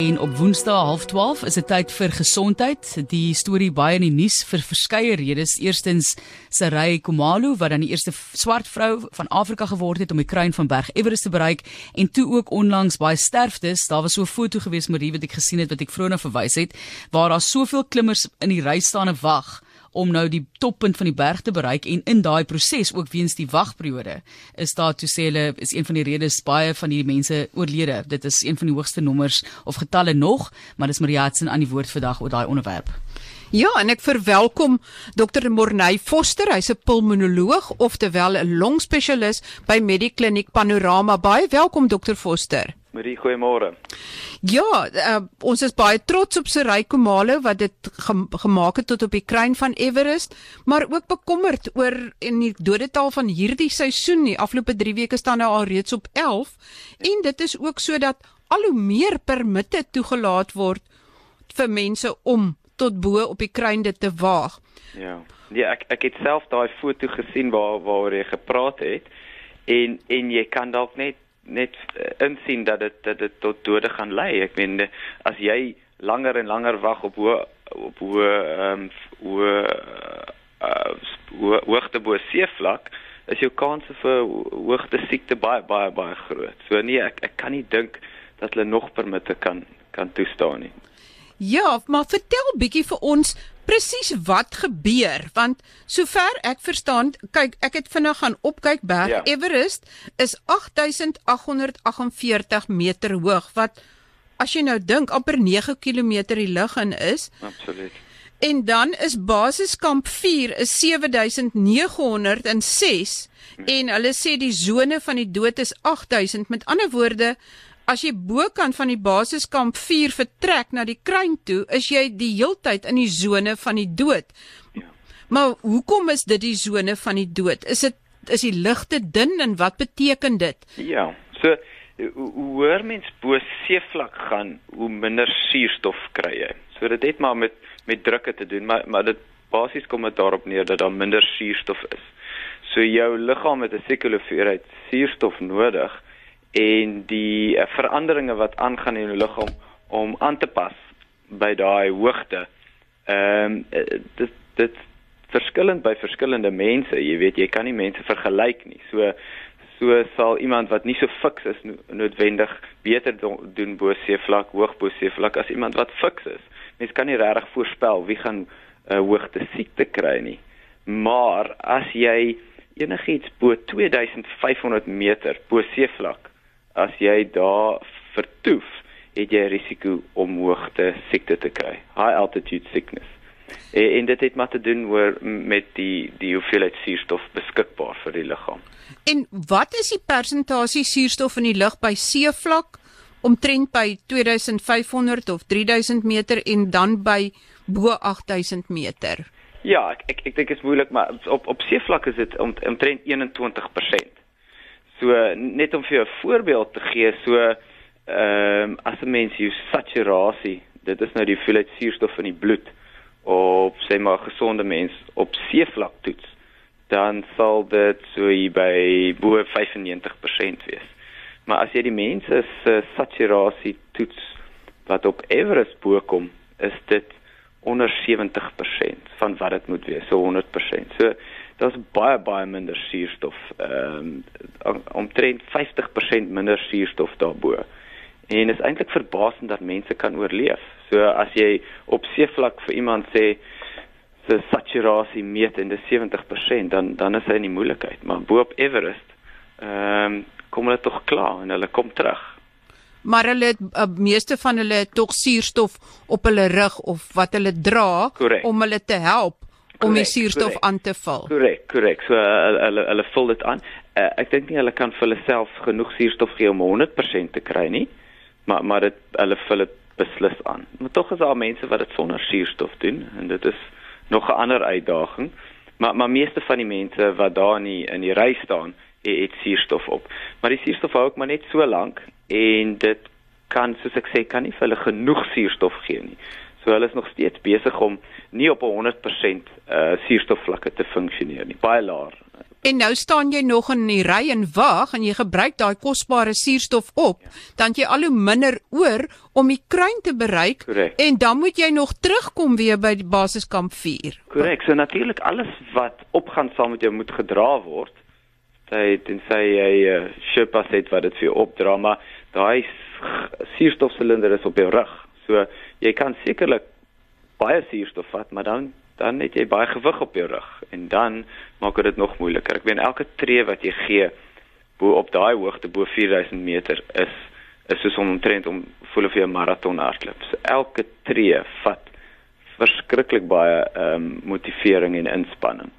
En op Woensdae 12:30 is dit tyd vir gesondheid. Die storie baie in die nuus vir verskeie redes. Eerstens Sarai Komalo wat dan die eerste swart vrou van Afrika geword het om die kruin van Berg Everest te bereik en toe ook onlangs baie sterftes. Daar was so 'n foto gewees met die wat ek gesien het wat ek vroeër na verwys het waar daar soveel klimmers in die ry staan en wag om nou die toppunt van die berg te bereik en in daai proses ook weens die wagperiode is daar toe sê hulle is een van die redes baie van hierdie mense oorlede. Dit is een van die hoogste nommers of getalle nog, maar dis Maria Hudson aan die woord vandag oor daai onderwerp. Ja, en ek verwelkom Dr. Morney Foster, hy's 'n pulmonoloog of terwyl 'n longspesialis by Medikliniek Panorama. Baie welkom Dr. Foster. Marie, goeiemôre. Ja, uh, ons is baie trots op Sarai Komalo wat dit ge gemaak het tot op die kruin van Everest, maar ook bekommerd oor en die dodetal van hierdie seisoen. Die afgelope 3 weke staan nou al reeds op 11 en dit is ook sodat al hoe meer permitte toegelaat word vir mense om tot bo op die kruin dit te waag. Ja. Ja, ek ek het self daai foto gesien waar waar jy gepraat het en en jy kan dalk net net uh, insien dat dit dat dit tot dode gaan lei. Ek meen as jy langer en langer wag op hoe op hoe ehm um, hoe uh, hoogte bo seevlak is jou kanse vir hoogte siekte baie baie baie groot. So nee, ek ek kan nie dink dat hulle nog permitte kan kan toestaan nie. Ja, maar vertel bietjie vir ons presies wat gebeur want sover ek verstaan kyk ek het vinnig gaan opkyk berg ja. Everest is 8848 meter hoog wat as jy nou dink amper 9 km die lug in is absoluut en dan is basiskamp 4 is 7906 ja. en hulle sê die sone van die dood is 8000 met ander woorde as jy bokant van die basiskamp 4 vertrek na die kruin toe, is jy die heeltyd in die sone van die dood. Ja. Maar hoekom is dit die sone van die dood? Is dit is die ligte dun en wat beteken dit? Ja. So hoe hoër mens bo seevlak gaan, hoe minder suurstof kry jy. So dit het maar met met drukke te doen, maar maar dit basies kom dit daarop neer dat daar minder suurstof is. So jou liggaam het 'n sekere hoeveelheid suurstof nodig en die uh, veranderinge wat aangaan in jou liggaam om aan te pas by daai hoogte. Ehm um, dit dit verskillend by verskillende mense. Jy weet jy kan nie mense vergelyk nie. So so sal iemand wat nie so fiks is no noodwendig beter do doen bo seevlak, hoog bo seevlak as iemand wat fiks is. Mens kan nie regtig voorspel wie gaan 'n uh, eh, hoogte siekte kry nie. Maar as jy enigiets bo 2500 meter bo seevlak as jy daar vertoef, het jy risiko om hoogte siekte te kry, high altitude sickness. En, en dit het maar te doen oor met die die hoeveelheid suurstof beskikbaar vir die liggaam. En wat is die persentasie suurstof in die lug by seevlak omtrent by 2500 of 3000 meter en dan by bo 8000 meter? Ja, ek ek, ek dink dit is moeilik maar op op seevlak is dit om, omtrent 21%. So net om vir jou 'n voorbeeld te gee, so ehm um, as 'n mens jou saturasie, dit is nou die hoeveelheid suurstof in die bloed op sê maar gesonde mens op seevlak toets, dan sal dit so hier by bo 95% wees. Maar as jy die mense se saturasie toets wat op Everest bo kom, is dit onder 70% van wat dit moet wees, so 100%. So daar's baie baie minder suurstof. Ehm um, omtrent 50% minder suurstof daarbo. En is eintlik verbasend dat mense kan oorleef. So as jy op seevlak vir iemand sê se saturasie meet in die 70%, dan dan is hy in die moeilikheid. Maar bo op Everest ehm um, kom hulle tog klaar en hulle kom terug. Maar hulle uh, meeste van hulle het tog suurstof op hulle rug of wat hulle dra correct. om hulle te help om die suurstof aan te vul. Korrek, korrek. So hulle hulle hulle vul dit aan. Uh, ek dink nie hulle kan vir hulle self genoeg suurstof gee om 100% te kry nie. Maar maar dit hulle vul dit beslis aan. Maar tog is daar mense wat dit sonder suurstof doen en dit is nog 'n ander uitdaging. Maar maar meeste van die mense wat daar in die, in die ry staan, het, het suurstof op. Maar die suurstof hou ook maar net so lank en dit kan soos ek sê kan nie vir hulle genoeg suurstof gee nie. So hulle is nog steeds besig om nie op 'n 100% uh suurstofvlakke te funksioneer nie. Baie laer, En nou staan jy nog in die ry en wag en jy gebruik daai kosbare suurstof op, ja. dan jy al hoe minder oor om die kruin te bereik Correct. en dan moet jy nog terugkom weer by die basiskamp 4. Korrek. So natuurlik alles wat opgaan saam met jou moet gedra word. Dit en sê jy uh, Sherpa het wat dit vir jou opdra, maar daai suurstofsilinder is op jou rug. So jy kan sekerlik baie suurstof vat, maar dan dan het jy baie gewig op jou rug en dan maak dit nog moeiliker. Ek weet elke tree wat jy gee bo op daai hoogte bo 4000 meter is is soos om omtrent om voel of jy 'n maraton hardloop. So elke tree vat verskriklik baie ehm um, motivering en inspanning.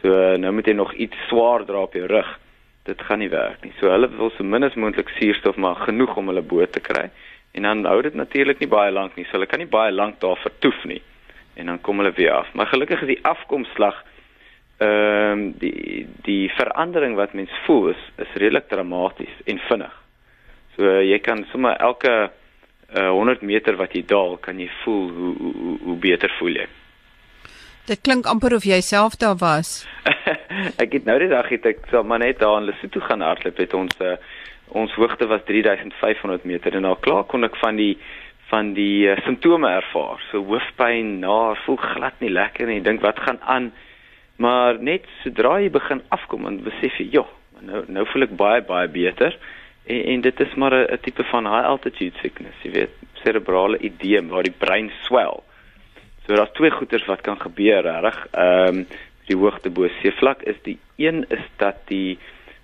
So nou moet jy nog iets swaar dra op jou rug. Dit gaan nie werk nie. So hulle wil so min as moontlik suurstof maar genoeg om hulle boot te kry. En dan hou dit natuurlik nie baie lank nie. So hulle kan nie baie lank daar vertoef nie. En dan kom hulle weer af. Maar gelukkig is die afkomslag ehm um, die die verandering wat mens voel is is redelik dramaties en vinnig. So uh, jy kan sommer elke uh, 100 meter wat jy daal, kan jy voel hoe hoe hoe beter voel jy. Dit klink amper of jy self daar was. ek het nou die dag het ek so maar net daar in Lesotho gaan hardloop het ons uh, ons hoogte was 3500 meter en al klaar kon ek van die van die uh, simptome ervaar. So hoofpyn, na, voel glad nie lekker nie. Dink wat gaan aan? Maar net sodra jy begin afkom en besef jy, "Joh, nou nou voel ek baie baie beter." En, en dit is maar 'n tipe van high altitude sickness, jy weet, cerebrale edeem waar die brein swel. So daar's twee goeters wat kan gebeur, reg. Ehm um, die hoogte bo seevlak is die een is dat die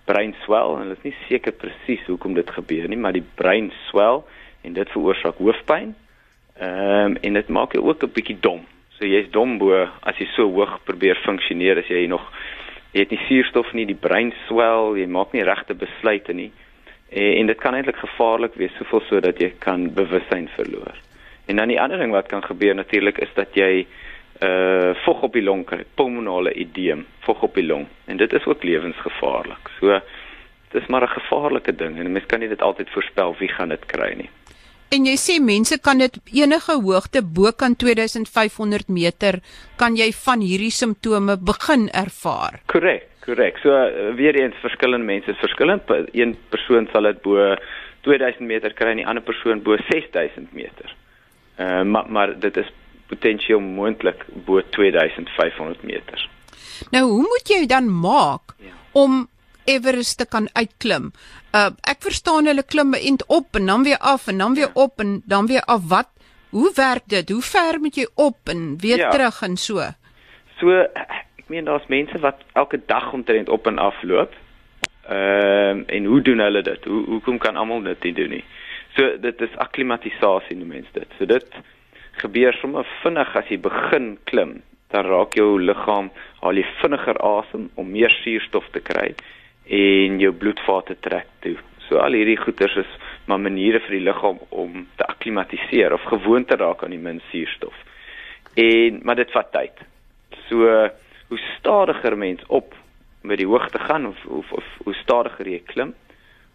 brein swel en hulle is nie seker presies hoekom dit gebeur nie, maar die brein swel en dit veroorsaak hoofpyn. Ehm um, en dit maak jou ook 'n bietjie dom. So jy's dom bo as jy so hoog probeer funksioneer as jy nog jy het nie suurstof nie, die brein swel, jy maak nie regte besluite nie. En, en dit kan eintlik gevaarlik wees, soveel so dat jy kan bewussyn verloor. En dan die ander ding wat kan gebeur natuurlik is dat jy uh vog op die long kry, pulmonale edeem, vog op die long. En dit is ook lewensgevaarlik. So dis maar 'n gevaarlike ding en mens kan nie dit altyd voorspel wie gaan dit kry nie. En jy sê mense kan dit enige hoogte bo kan 2500 meter kan jy van hierdie simptome begin ervaar. Korrek, korrek. So uh, weer eens verskillende mense is verskillend. Een persoon sal dit bo 2000 meter kry en die ander persoon bo 6000 meter. Uh, maar maar dit is potensieel moontlik bo 2500 meter. Nou, hoe moet jy dan maak ja. om Everest te kan uitklim? Uh ek verstaan hulle klim eend op en dan weer af en dan weer ja. op en dan weer af. Wat hoe werk dit? Hoe ver moet jy op en weer ja. terug en so? So ek meen daar's mense wat elke dag omtrent op en af loop. Ehm uh, en hoe doen hulle dit? Hoe hoekom kan almal dit nie doen nie? So dit is akklimatisasie noem mense dit. So dit gebeur sommer vinnig as jy begin klim, dan raak jou liggaam al jy vinniger asem om meer suurstof te kry en jou bloedvate trek toe. So al hierdie goeters is maar maniere vir die liggaam om te akklimatiseer of gewoon te raak aan die min suurstof. En maar dit vat tyd. So hoe stadiger mens op met die hoogte gaan of of, of hoe stadiger jy klim,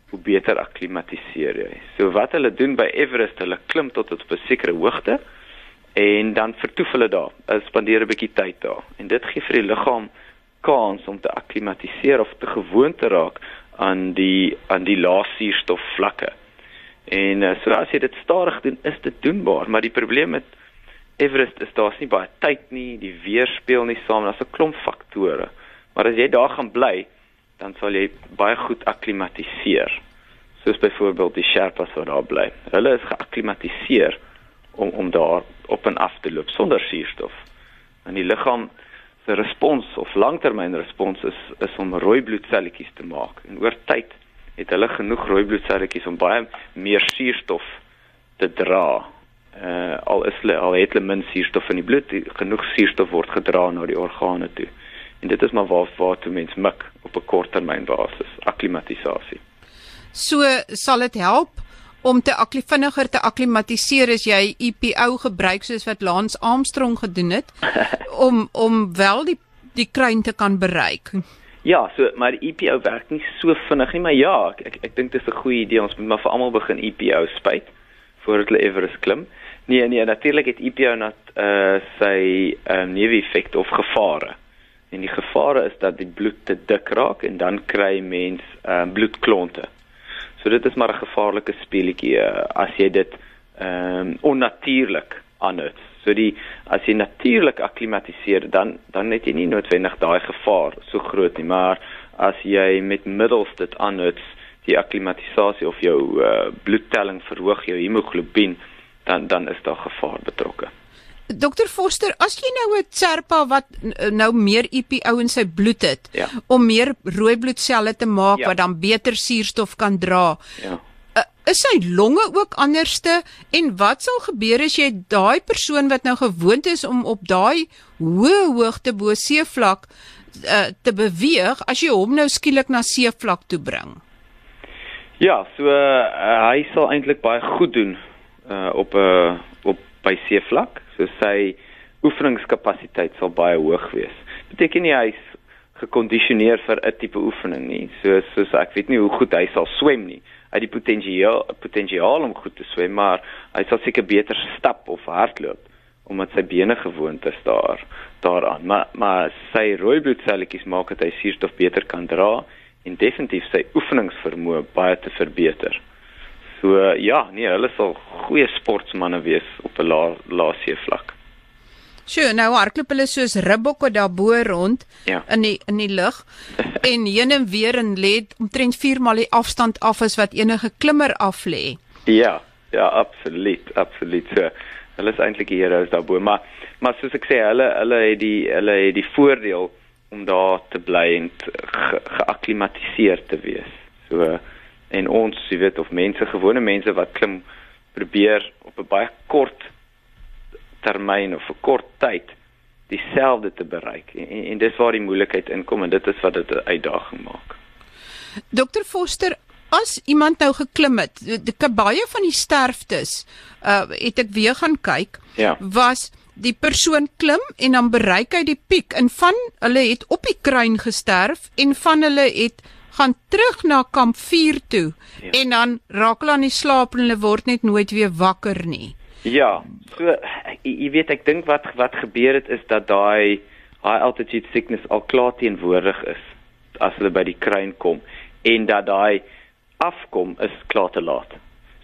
hoe beter akklimatiseer jy. So wat hulle doen by Everest, hulle klim tot op 'n sekere hoogte en dan vertoef hulle daar. Hulle spandeer 'n bietjie tyd daar en dit gee vir die liggaam kans om te akklimatiseer of te gewoon te raak aan die aan die lae suurstof vlakke. En uh, so as jy dit stadig doen, is dit doenbaar, maar die probleem met Everest is daar's nie baie tyd nie, die weer speel nie saam, daar's 'n klomp faktore. Maar as jy daar gaan bly, dan sal jy baie goed akklimatiseer. Soos byvoorbeeld die Sherpas wat daar bly. Hulle is geakklimatiseer om om daar op en af te loop sonder suurstof. En die liggaam se respons of langtermynrespons is is om rooi bloedselletjies te maak. En oor tyd het hulle genoeg rooi bloedselletjies om baie meer suurstof te dra. Uh al is hulle al het hulle min suurstof in die bloed, die, genoeg suurstof word gedra na die organe toe. En dit is maar waar waar toe mens mik op 'n korttermynbasis, akklimatisasie. So sal dit help om te vinniger te akklimatiseer as jy EPO gebruik soos wat Lance Armstrong gedoen het om om wel die die kruin te kan bereik. Ja, so maar EPO werk nie so vinnig nie, maar ja, ek ek, ek dink dit is 'n goeie idee ons moet maar vir almal begin EPO spuit voordat hulle Everest klim. Nee nee, natuurlik het EPO net uh sy ehm um, neeweffekte of gevare En die gevare is dat die bloed te dik raak en dan kry mens uh, bloedklonte. So dit is maar 'n gevaarlike speletjie uh, as jy dit ehm um, onnatuurlik aanhou. So die as jy natuurlik akklimatiseer dan dan het jy nie noodwendig daai gevaar so groot nie, maar as jy met middels dit aanhou die akklimatisasie of jou uh, bloedtelling verhoog, jou hemoglobien, dan dan is daar gevaar betrokke. Dokter Foster, as jy nou 'n Tserpa wat nou meer EPO in sy bloed het ja. om meer rooi bloedselle te maak ja. wat dan beter suurstof kan dra. Ja. Is sy longe ook anderste en wat sal gebeur as jy daai persoon wat nou gewoond is om op daai hoë hoogte bo seevlak uh, te beweeg as jy hom nou skielik na seevlak toe bring? Ja, so uh, hy sal eintlik baie goed doen uh, op 'n uh, op by seevlak. So sy oefeningskapasiteit sal baie hoog wees. Beteken nie hy's gekondisioneer vir 'n tipe oefening nie. So soos ek weet nie hoe goed hy sal swem nie. Hy het die potensiaal potensiaal om goed te swem, maar hy sal seker beter stap of hardloop omdat sy bene gewoond is daar daaraan. Maar maar sy rooi bloedselletjies maak dat hy suurstof beter kan dra en definitief sy oefeningsvermoë baie te verbeter. So ja, nee, hulle sal goeie sportmense wees op 'n lae lae seevlak. Sjoe, nou hardloop hulle soos ribbokke daarbo rond ja. in die in die lug en heen en weer en lê omtrent 4 maal die afstand af as wat enige klimmer af lê. Ja, ja, absoluut, absoluut. So, hulle is eintlik die heroes daarbo, maar maar soos ek sê, hulle hulle het die hulle het die voordeel om daar te bly en ge, geakklimatiseer te wees. So en ons, jy weet, of mense, gewone mense wat klim probeer op 'n baie kort termyn of 'n kort tyd dieselfde te bereik. En, en, en dis waar die moeilikheid inkom en dit is wat dit 'n uitdaging maak. Dokter Foster, as iemand nou geklim het, die baie van die sterftes, uh het ek weer gaan kyk, ja. was die persoon klim en dan bereik hy die piek en van hulle het op die kruin gesterf en van hulle het gaan terug na kamp 4 toe ja. en dan raak hulle aan die slaap en hulle word net nooit weer wakker nie. Ja, so jy weet ek dink wat wat gebeur het is dat daai high altitude sickness al klaar teenwoordig is as hulle by die kruin kom en dat daai afkom is klaar te laat.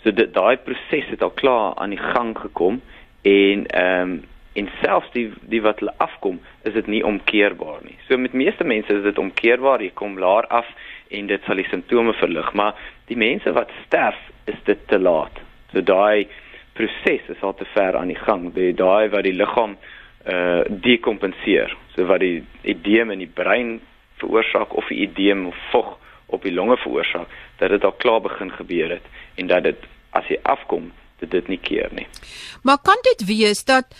So dit daai proses het al klaar aan die gang gekom en ehm um, en selfs die die wat hulle afkom is dit nie omkeerbaar nie. So met meeste mense is dit omkeerbaar, jy kom laer af en dit sal die simptome verlig, maar die mense wat sterf is dit te laat. So daai proses is al te ver aan die gang. Die daai wat die liggaam uh dekompenseer, so wat die edeem in die brein veroorsaak of die edeem of vog op die longe veroorsaak, dat dit al klaar begin gebeur het en dat dit as jy afkom, dit dit nie keer nie. Maar kan dit wees dat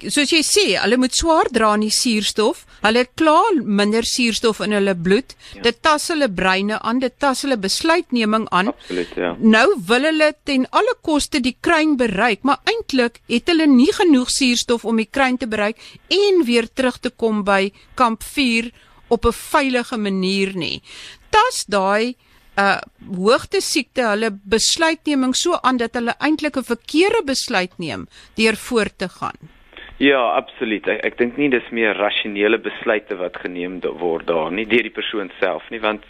soos jy sê, hulle moet swaar dra aan die suurstof. Hulle klaar minder suurstof in hulle bloed. Ja. Dit tas hulle breine aan, dit tas hulle besluitneming aan. Absoluut, ja. Nou wil hulle ten alle koste die kruin bereik, maar eintlik het hulle nie genoeg suurstof om die kruin te bereik en weer terug te kom by kamp 4 op 'n veilige manier nie. Tas daai uh hoogte siekte hulle besluitneming so aan dat hulle eintlik 'n verkeerde besluit neem deur voort te gaan. Ja, absoluut. Ek, ek dink nie dis meer rasionele besluite wat geneem word daar nie deur die persoon self nie, want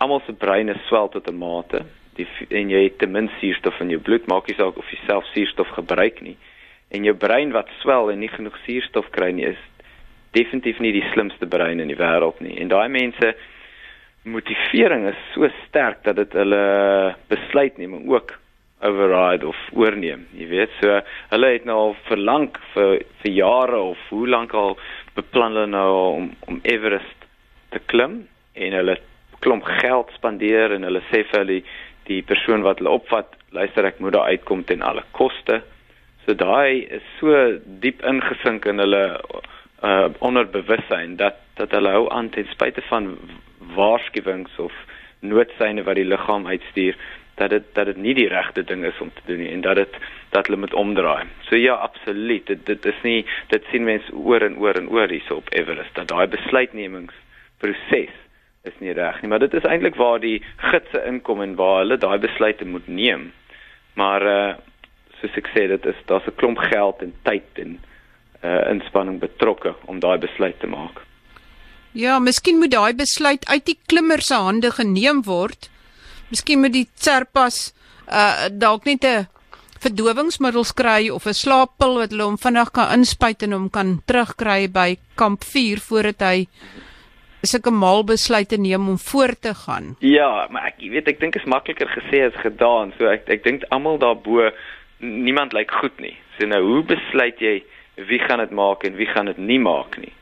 almal se breine swel tot 'n mate. Die en jy het te min suurstof in jou bloed, maak nie saak of jy self suurstof gebruik nie. En jou brein wat swel en nie genoeg suurstof kry nie, is definitief nie die slimste brein in die wêreld nie. En daai mense motivering is so sterk dat dit hulle besluitneming ook override of oorneem, jy weet. So hulle het nou al verlang vir vir jare of hoe lank al beplan hulle nou om om Everest te klim en hulle klomp geld spandeer en hulle sê vir hulle die persoon wat hulle opvat, luister ek moet daar uitkom ten alle koste. So daai is so diep ingesink in hulle uh onderbewussyn dat dat hulle hou aan ten spyte van waarskuwings of noodsyne wat die liggaam uitstuur dat dit dat dit nie die regte ding is om te doen nie en dat dit dat hulle moet omdraai. So ja, absoluut. Dit dit is nie dit sien mense oor en oor en oor hierso op Everest dat daai besluitnemingsproses is nie reg nie, maar dit is eintlik waar die gidse inkom en waar hulle daai besluite moet neem. Maar uh soos ek sê, dit is daar's 'n klomp geld en tyd en uh inspanning betrokke om daai besluit te maak. Ja, miskien moet daai besluit uit die klimmer se hande geneem word. Miskien moet die Serpas uh dalk net 'n verdowingsmiddels kry of 'n slaappil wat hulle hom vinnig kan inspuit en hom kan terugkry by kamp 4 voordat hy sulke mal besluite neem om voort te gaan. Ja, maar ek weet ek dink is makliker gesê as gedaan. So ek ek dink almal daarbo niemand lyk goed nie. So nou hoe besluit jy wie gaan dit maak en wie gaan dit nie maak nie?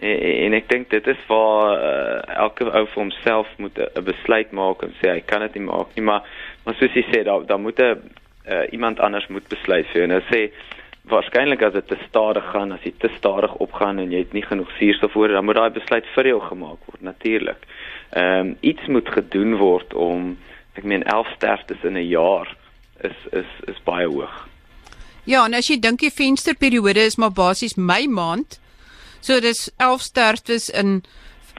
En, en ek dink dit is waar uh, elke ou vir homself moet 'n besluit maak en sê hy kan dit nie maak nie, maar maar soos jy sê daar daar moet 'n uh, iemand anders moet besluit vir en hy sê waarskynlik as dit te stadig gaan, as jy te stadig opgaan en jy het nie genoeg suurstof voor, dan moet daai besluit vir jou gemaak word natuurlik. Ehm um, iets moet gedoen word om ek meen 11 sterftes in 'n jaar is is is baie hoog. Ja, en as jy dink die vensterperiode is maar basies Mei maand. So dis 11 sterftes in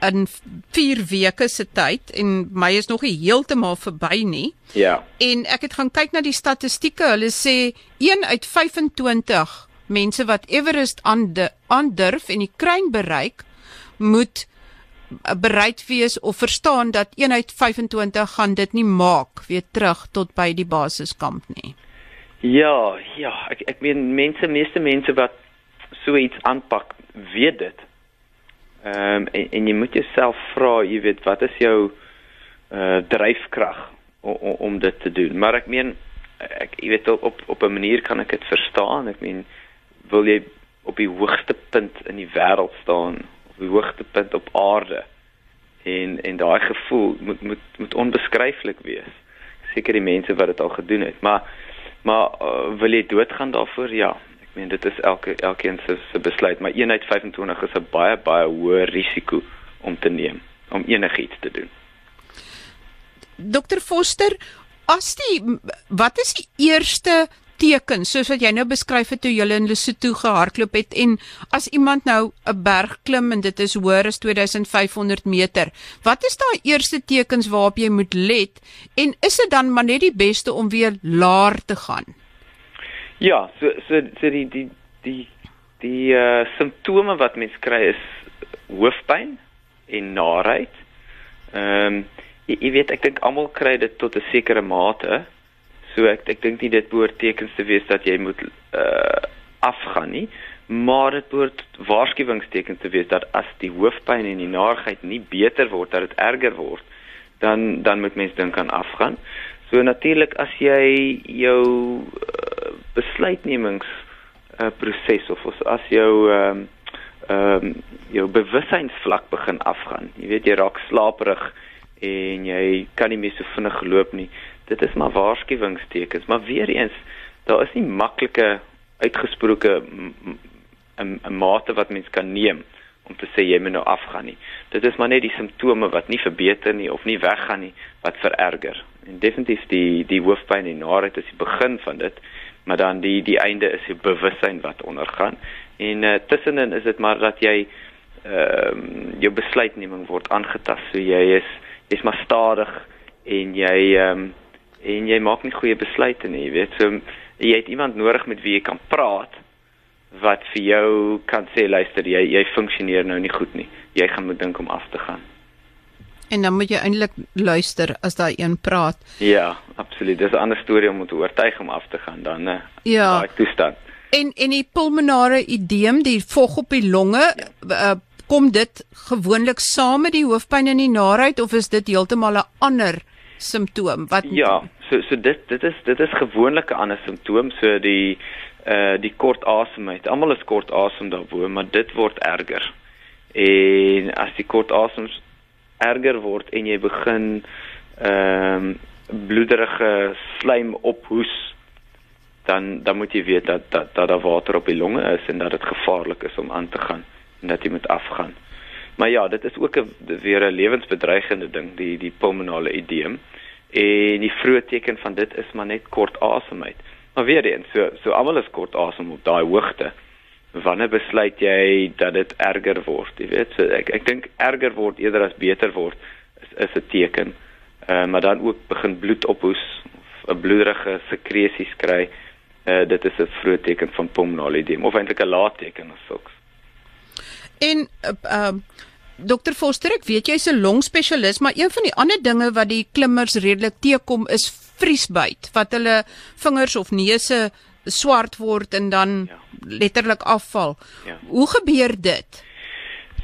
in 4 weke se tyd en my is nog nie heeltemal verby nie. Ja. En ek het gaan kyk na die statistieke. Hulle sê 1 uit 25 mense wat Everest aandurf en die kruin bereik, moet bereid wees of verstaan dat 1 uit 25 gaan dit nie maak weer terug tot by die basiskamp nie. Ja, ja, ek ek meen mense, meeste mense wat so iets aanpak, weet dit. Ehm um, en, en jy moet jouself vra, jy weet, wat is jou uh dryfkrag om, om om dit te doen? Maar ek meen ek jy weet op op 'n manier kan ek dit verstaan. Ek meen wil jy op die hoogste punt in die wêreld staan, op die hoogste punt op aarde. En en daai gevoel moet moet moet onbeskryflik wees. Seker die mense wat dit al gedoen het, maar maar uh, wil jy doodgaan daarvoor? Ja, Ek meen dit is elke elkeen se se besluit, maar 1 uit 25 is 'n baie baie hoë risiko om te neem om enigiets te doen. Dr Foster, as die wat is die eerste teken soos wat jy nou beskryf het toe jy in Lesotho gehardloop het en as iemand nou 'n berg klim en dit is hoër as 2500 meter, wat is daai eerste tekens waarop jy moet let en is dit dan maar net die beste om weer laer te gaan? Ja, so so so die die die die uh simptome wat mens kry is hoofpyn en naait. Ehm um, jy, jy weet ek dink almal kry dit tot 'n sekere mate. So ek ek dink nie dit behoort tekens te wees dat jy moet uh afgaan nie, maar dit behoort waarskuwingstekens te wees dat as die hoofpyn en die naait nie beter word, dat dit erger word, dan dan moet mens dink aan afgaan. So natuurlik as jy jou uh, besluitnemings uh, proses of as jou ehm um, ehm um, jou bewussynsvlak begin afgaan. Jy weet jy raak slaperig en jy kan nie meer so vinnig loop nie. Dit is maar waarskuwingstekens, maar weer eens, daar is nie maklike uitgesproke 'n mate wat mens kan neem om te sê jy moet nou afgaan nie. Dit is maar net die simptome wat nie verbeter nie of nie weggaan nie wat vererger. En definitief die die hoofpyn en naait is die begin van dit, maar dan die die einde is die bewussyn wat ondergaan. En uh, tussenin is dit maar dat jy ehm uh, jou besluitneming word aangetast. So jy is jy's maar stadig en jy ehm um, en jy maak nie goeie besluite nie, jy weet. So jy het iemand nodig met wie jy kan praat wat vir jou kan sê luister jy jy funksioneer nou nie goed nie. Jy gaan moet dink om af te gaan. En dan moet jy eintlik luister as daai een praat. Ja, absoluut. Dis 'n ander storie om te oortuig om af te gaan dan, né? Ja. Daai toestand. En en die pulmonale edeem, die vog op die longe, ja. uh, kom dit gewoonlik saam met die hoofpyn en die naait of is dit heeltemal 'n ander simptoom? Wat Ja, so so dit dit is dit is gewoonlik 'n ander simptoom, so die uh die kort asemheid. Almal is kort asem daarbo, maar dit word erger. En as die kort asem erger word en jy begin ehm um, bloederige slaim ophoes dan dan moet jy weet dat dat dat daar water op die longe is en dat dit gevaarlik is om aan te gaan en dat jy moet afgaan. Maar ja, dit is ook 'n weer 'n lewensbedreigende ding, die die pulmonale edeem. En die vroeë teken van dit is maar net kort asemheid. Maar weer eens, so so almal is kort asem op daai hoogte wanneer besluit jy dat dit erger word jy weet? So ek ek dink erger word eerder as beter word is is 'n teken. Uh, maar dan ook begin bloed ophoes of 'n bloederige sekresies kry. Uh, dit is 'n vroeë teken van pulmonale edema of eintlik 'n laat teken of sulks. En uh, uh, Dokter Foster, ek weet jy's 'n longspesialis, maar een van die ander dinge wat die klimmers redelik teekom is vriesbyt, wat hulle vingers of neuse swart word en dan ja. letterlik afval. Ja. Hoe gebeur dit?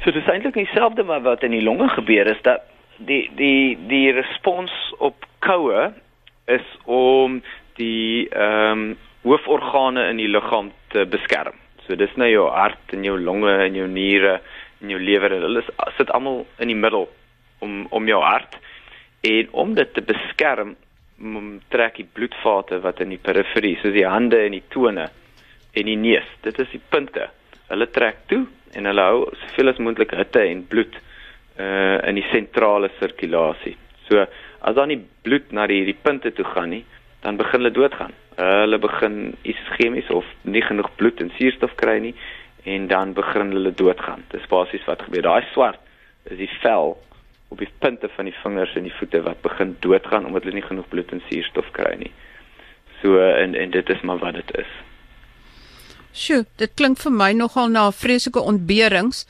So dis eintlik dieselfde maar wat in die longe gebeur is dat die die die respons op koue is om die ehm um, hooforgane in die liggaam te beskerm. So dis nou jou hart en jou longe en jou niere en jou lewer en hulle sit almal in die middel om om jou hart en om dit te beskerm trek die bloedvate wat in die periferie soos die hande en die tone en die neus dit is die punte hulle trek toe en hulle hou soveel as moontlik hitte en bloed uh in die sentrale sirkulasie so as dan nie bloed na die die punte toe gaan nie dan begin hulle doodgaan. Hulle begin ischemies of nie genoeg bloed en suurstof kry nie en dan begin hulle doodgaan. Dis basies wat gebeur. Daai swart is die vel op die punte van die vingers en die voete wat begin doodgaan omdat hulle nie genoeg bloed en suurstof kry nie. So en en dit is maar wat dit is. Sjoe, dit klink vir my nogal na vreeslike ontberings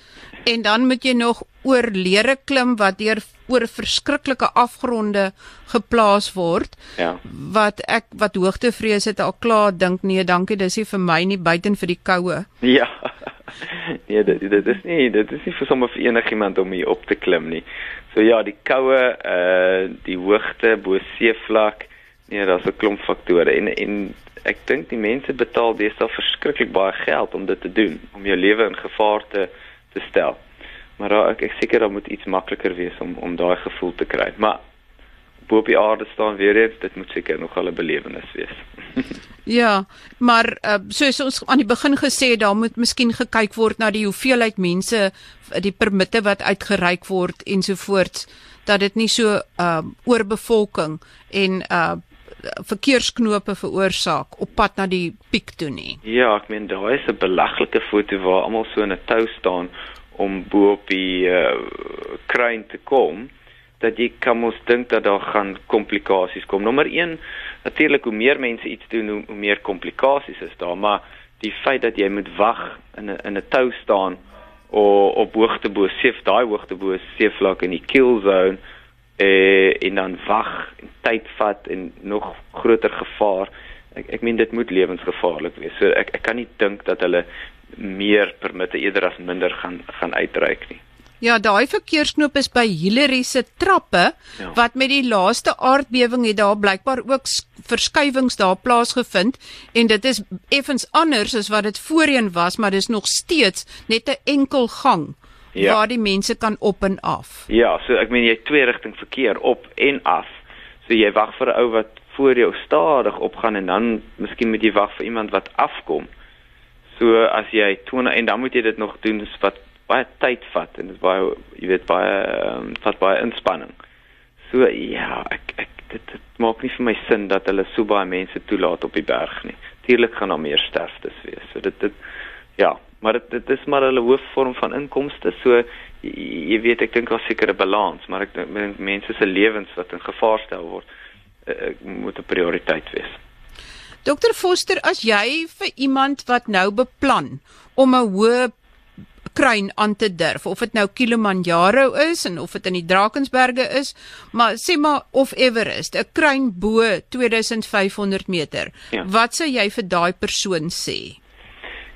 en dan moet jy nog oor leere klim wat deur oor verskriklike afgronde geplaas word. Ja. Wat ek wat hoogtevrees het al klaar dink nee, dankie, dis nie vir my nie buiten vir die koue. Ja. Nee, dit dit is nie dit is nie vir sommer vir enigiemand om hier op te klim nie. So ja, die koue, uh die hoogte bo seevlak, nee, daar's 'n klomp faktore en en ek dink die mense betaal deesdae verskriklik baie geld om dit te doen, om jou lewe in gevaar te te stel. Maar daar, ek ek seker daar moet iets makliker wees om om daai gevoel te kry. Maar bo op die aarde staan weer eens, dit moet seker nog 'n belewenis wees. ja, maar uh, soos ons aan die begin gesê het, daar moet miskien gekyk word na die hoeveelheid mense, die permitte wat uitgereik word ensovoorts dat dit nie so uh oorbevolking en uh verkeersknope veroorsaak op pad na die piek toe nie. Ja, ek meen daar is 'n belaglike foto waar almal so in 'n tou staan om bo op die uh, kruin te kom dat jy kan mos dink dat daar gaan komplikasies kom. Nommer 1, natuurlik hoe meer mense iets doen, hoe, hoe meer komplikasies is daar, maar die feit dat jy moet wag in 'n in 'n tou staan of op hoogte bo seef daai hoogte bo seevlak in die kill zone eh en dan wag en tyd vat en nog groter gevaar. Ek ek meen dit moet lewensgevaarlik wees. So ek ek kan nie dink dat hulle meer permitte eerder as minder gaan gaan uitreik nie. Ja, daai verkeersknop is by Hillary se trappe ja. wat met die laaste aardbewing het daar blykbaar ook verskywings daar plaasgevind en dit is effens anders as wat dit voorheen was, maar dis nog steeds net 'n enkel gang ja. waar die mense kan op en af. Ja, so ek meen jy twee rigting verkeer op en af. So jy wag vir 'n ou wat voor jou stadig opgaan en dan miskien moet jy wag vir iemand wat afkom. So as jy 20 en dan moet jy dit nog doen wat baie tyd vat en dit baie jy weet baie um, vat baie inspanning. So ja, ek ek dit, dit maak nie vir my sin dat hulle so baie mense toelaat op die berg nie. Tuurlik gaan daar meer sterftes wees. So dit dit ja, maar dit dit is maar hulle hoofvorm van inkomste. So jy, jy weet ek dink daar seker 'n balans, maar ek dink mense se lewens wat in gevaar stel word, uh, moet 'n prioriteit wees. Dokter Foster, as jy vir iemand wat nou beplan om 'n hoë kruin aan te durf of dit nou Kilimanjaro is en of dit in die Drakensberge is, maar sê maar of Everest, 'n kruin bo 2500 meter. Ja. Wat sou jy vir daai persoon sê?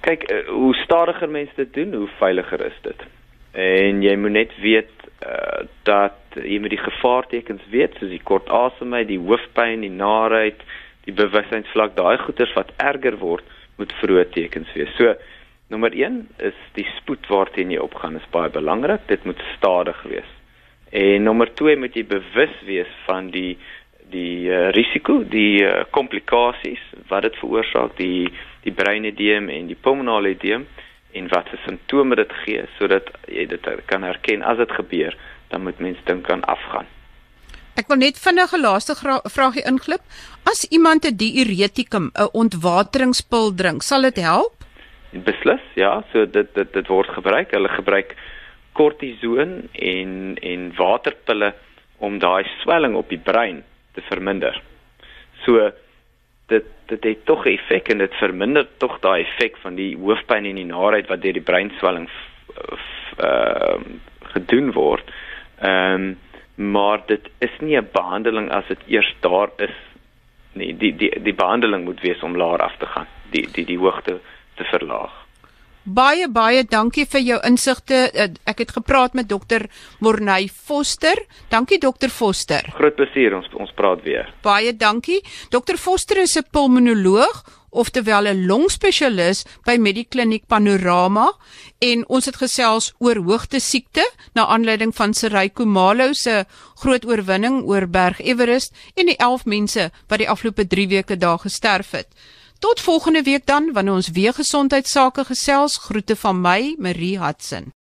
Kyk, eh, hoe stadiger mense dit doen, hoe veiliger is dit. En jy moet net weet uh, dat jy met die gevaartekens weet, soos die kort asemheid, die hoofpyn, die naarheid, die bewustheidsvlak, daai goeters wat erger word, moet vroeë tekens wees. So Nommer 1 is die spoed waarteen jy opgaan is baie belangrik. Dit moet stadig wees. En nommer 2 moet jy bewus wees van die die uh, risiko, die uh, komplikasies wat dit veroorsaak, die die breinedeem en die pulmonale edeem en wat se simptome dit gee sodat jy dit kan herken as dit gebeur, dan moet mens dink aan afgaan. Ek wil net vinnig 'n laaste vraagie inglip. As iemand 'n diuretikum, 'n ontwateringspil drink, sal dit help? Beslis, ja, so dit dit dit word gebruik. Hulle gebruik kortison en en waterpille om daai swelling op die brein te verminder. So dit dit het tog 'n effek en dit verminder tog daai effek van die hoofpyn en die naarheid wat deur die breinswelling ehm uh, gedoen word. Ehm um, maar dit is nie 'n behandeling as dit eers daar is nie. Die die die behandeling moet wees om laer af te gaan, die die die hoogte te verlaag. Baie baie dankie vir jou insigte. Eh, ek het gepraat met dokter Morney Foster. Dankie dokter Foster. Groot plesier ons ons praat weer. Baie dankie. Dokter Foster is 'n pulmonoloog oftewel 'n longspesialis by Medikliniek Panorama en ons het gesels oor hoogte siekte na aanleiding van Seray Kumalo se groot oorwinning oor Berg Everest en die 11 mense wat die afgelope 3 weke daar gesterf het. Tot volgende week dan wanneer ons weer gesondheidsake gesels. Groete van my, Marie Hudson.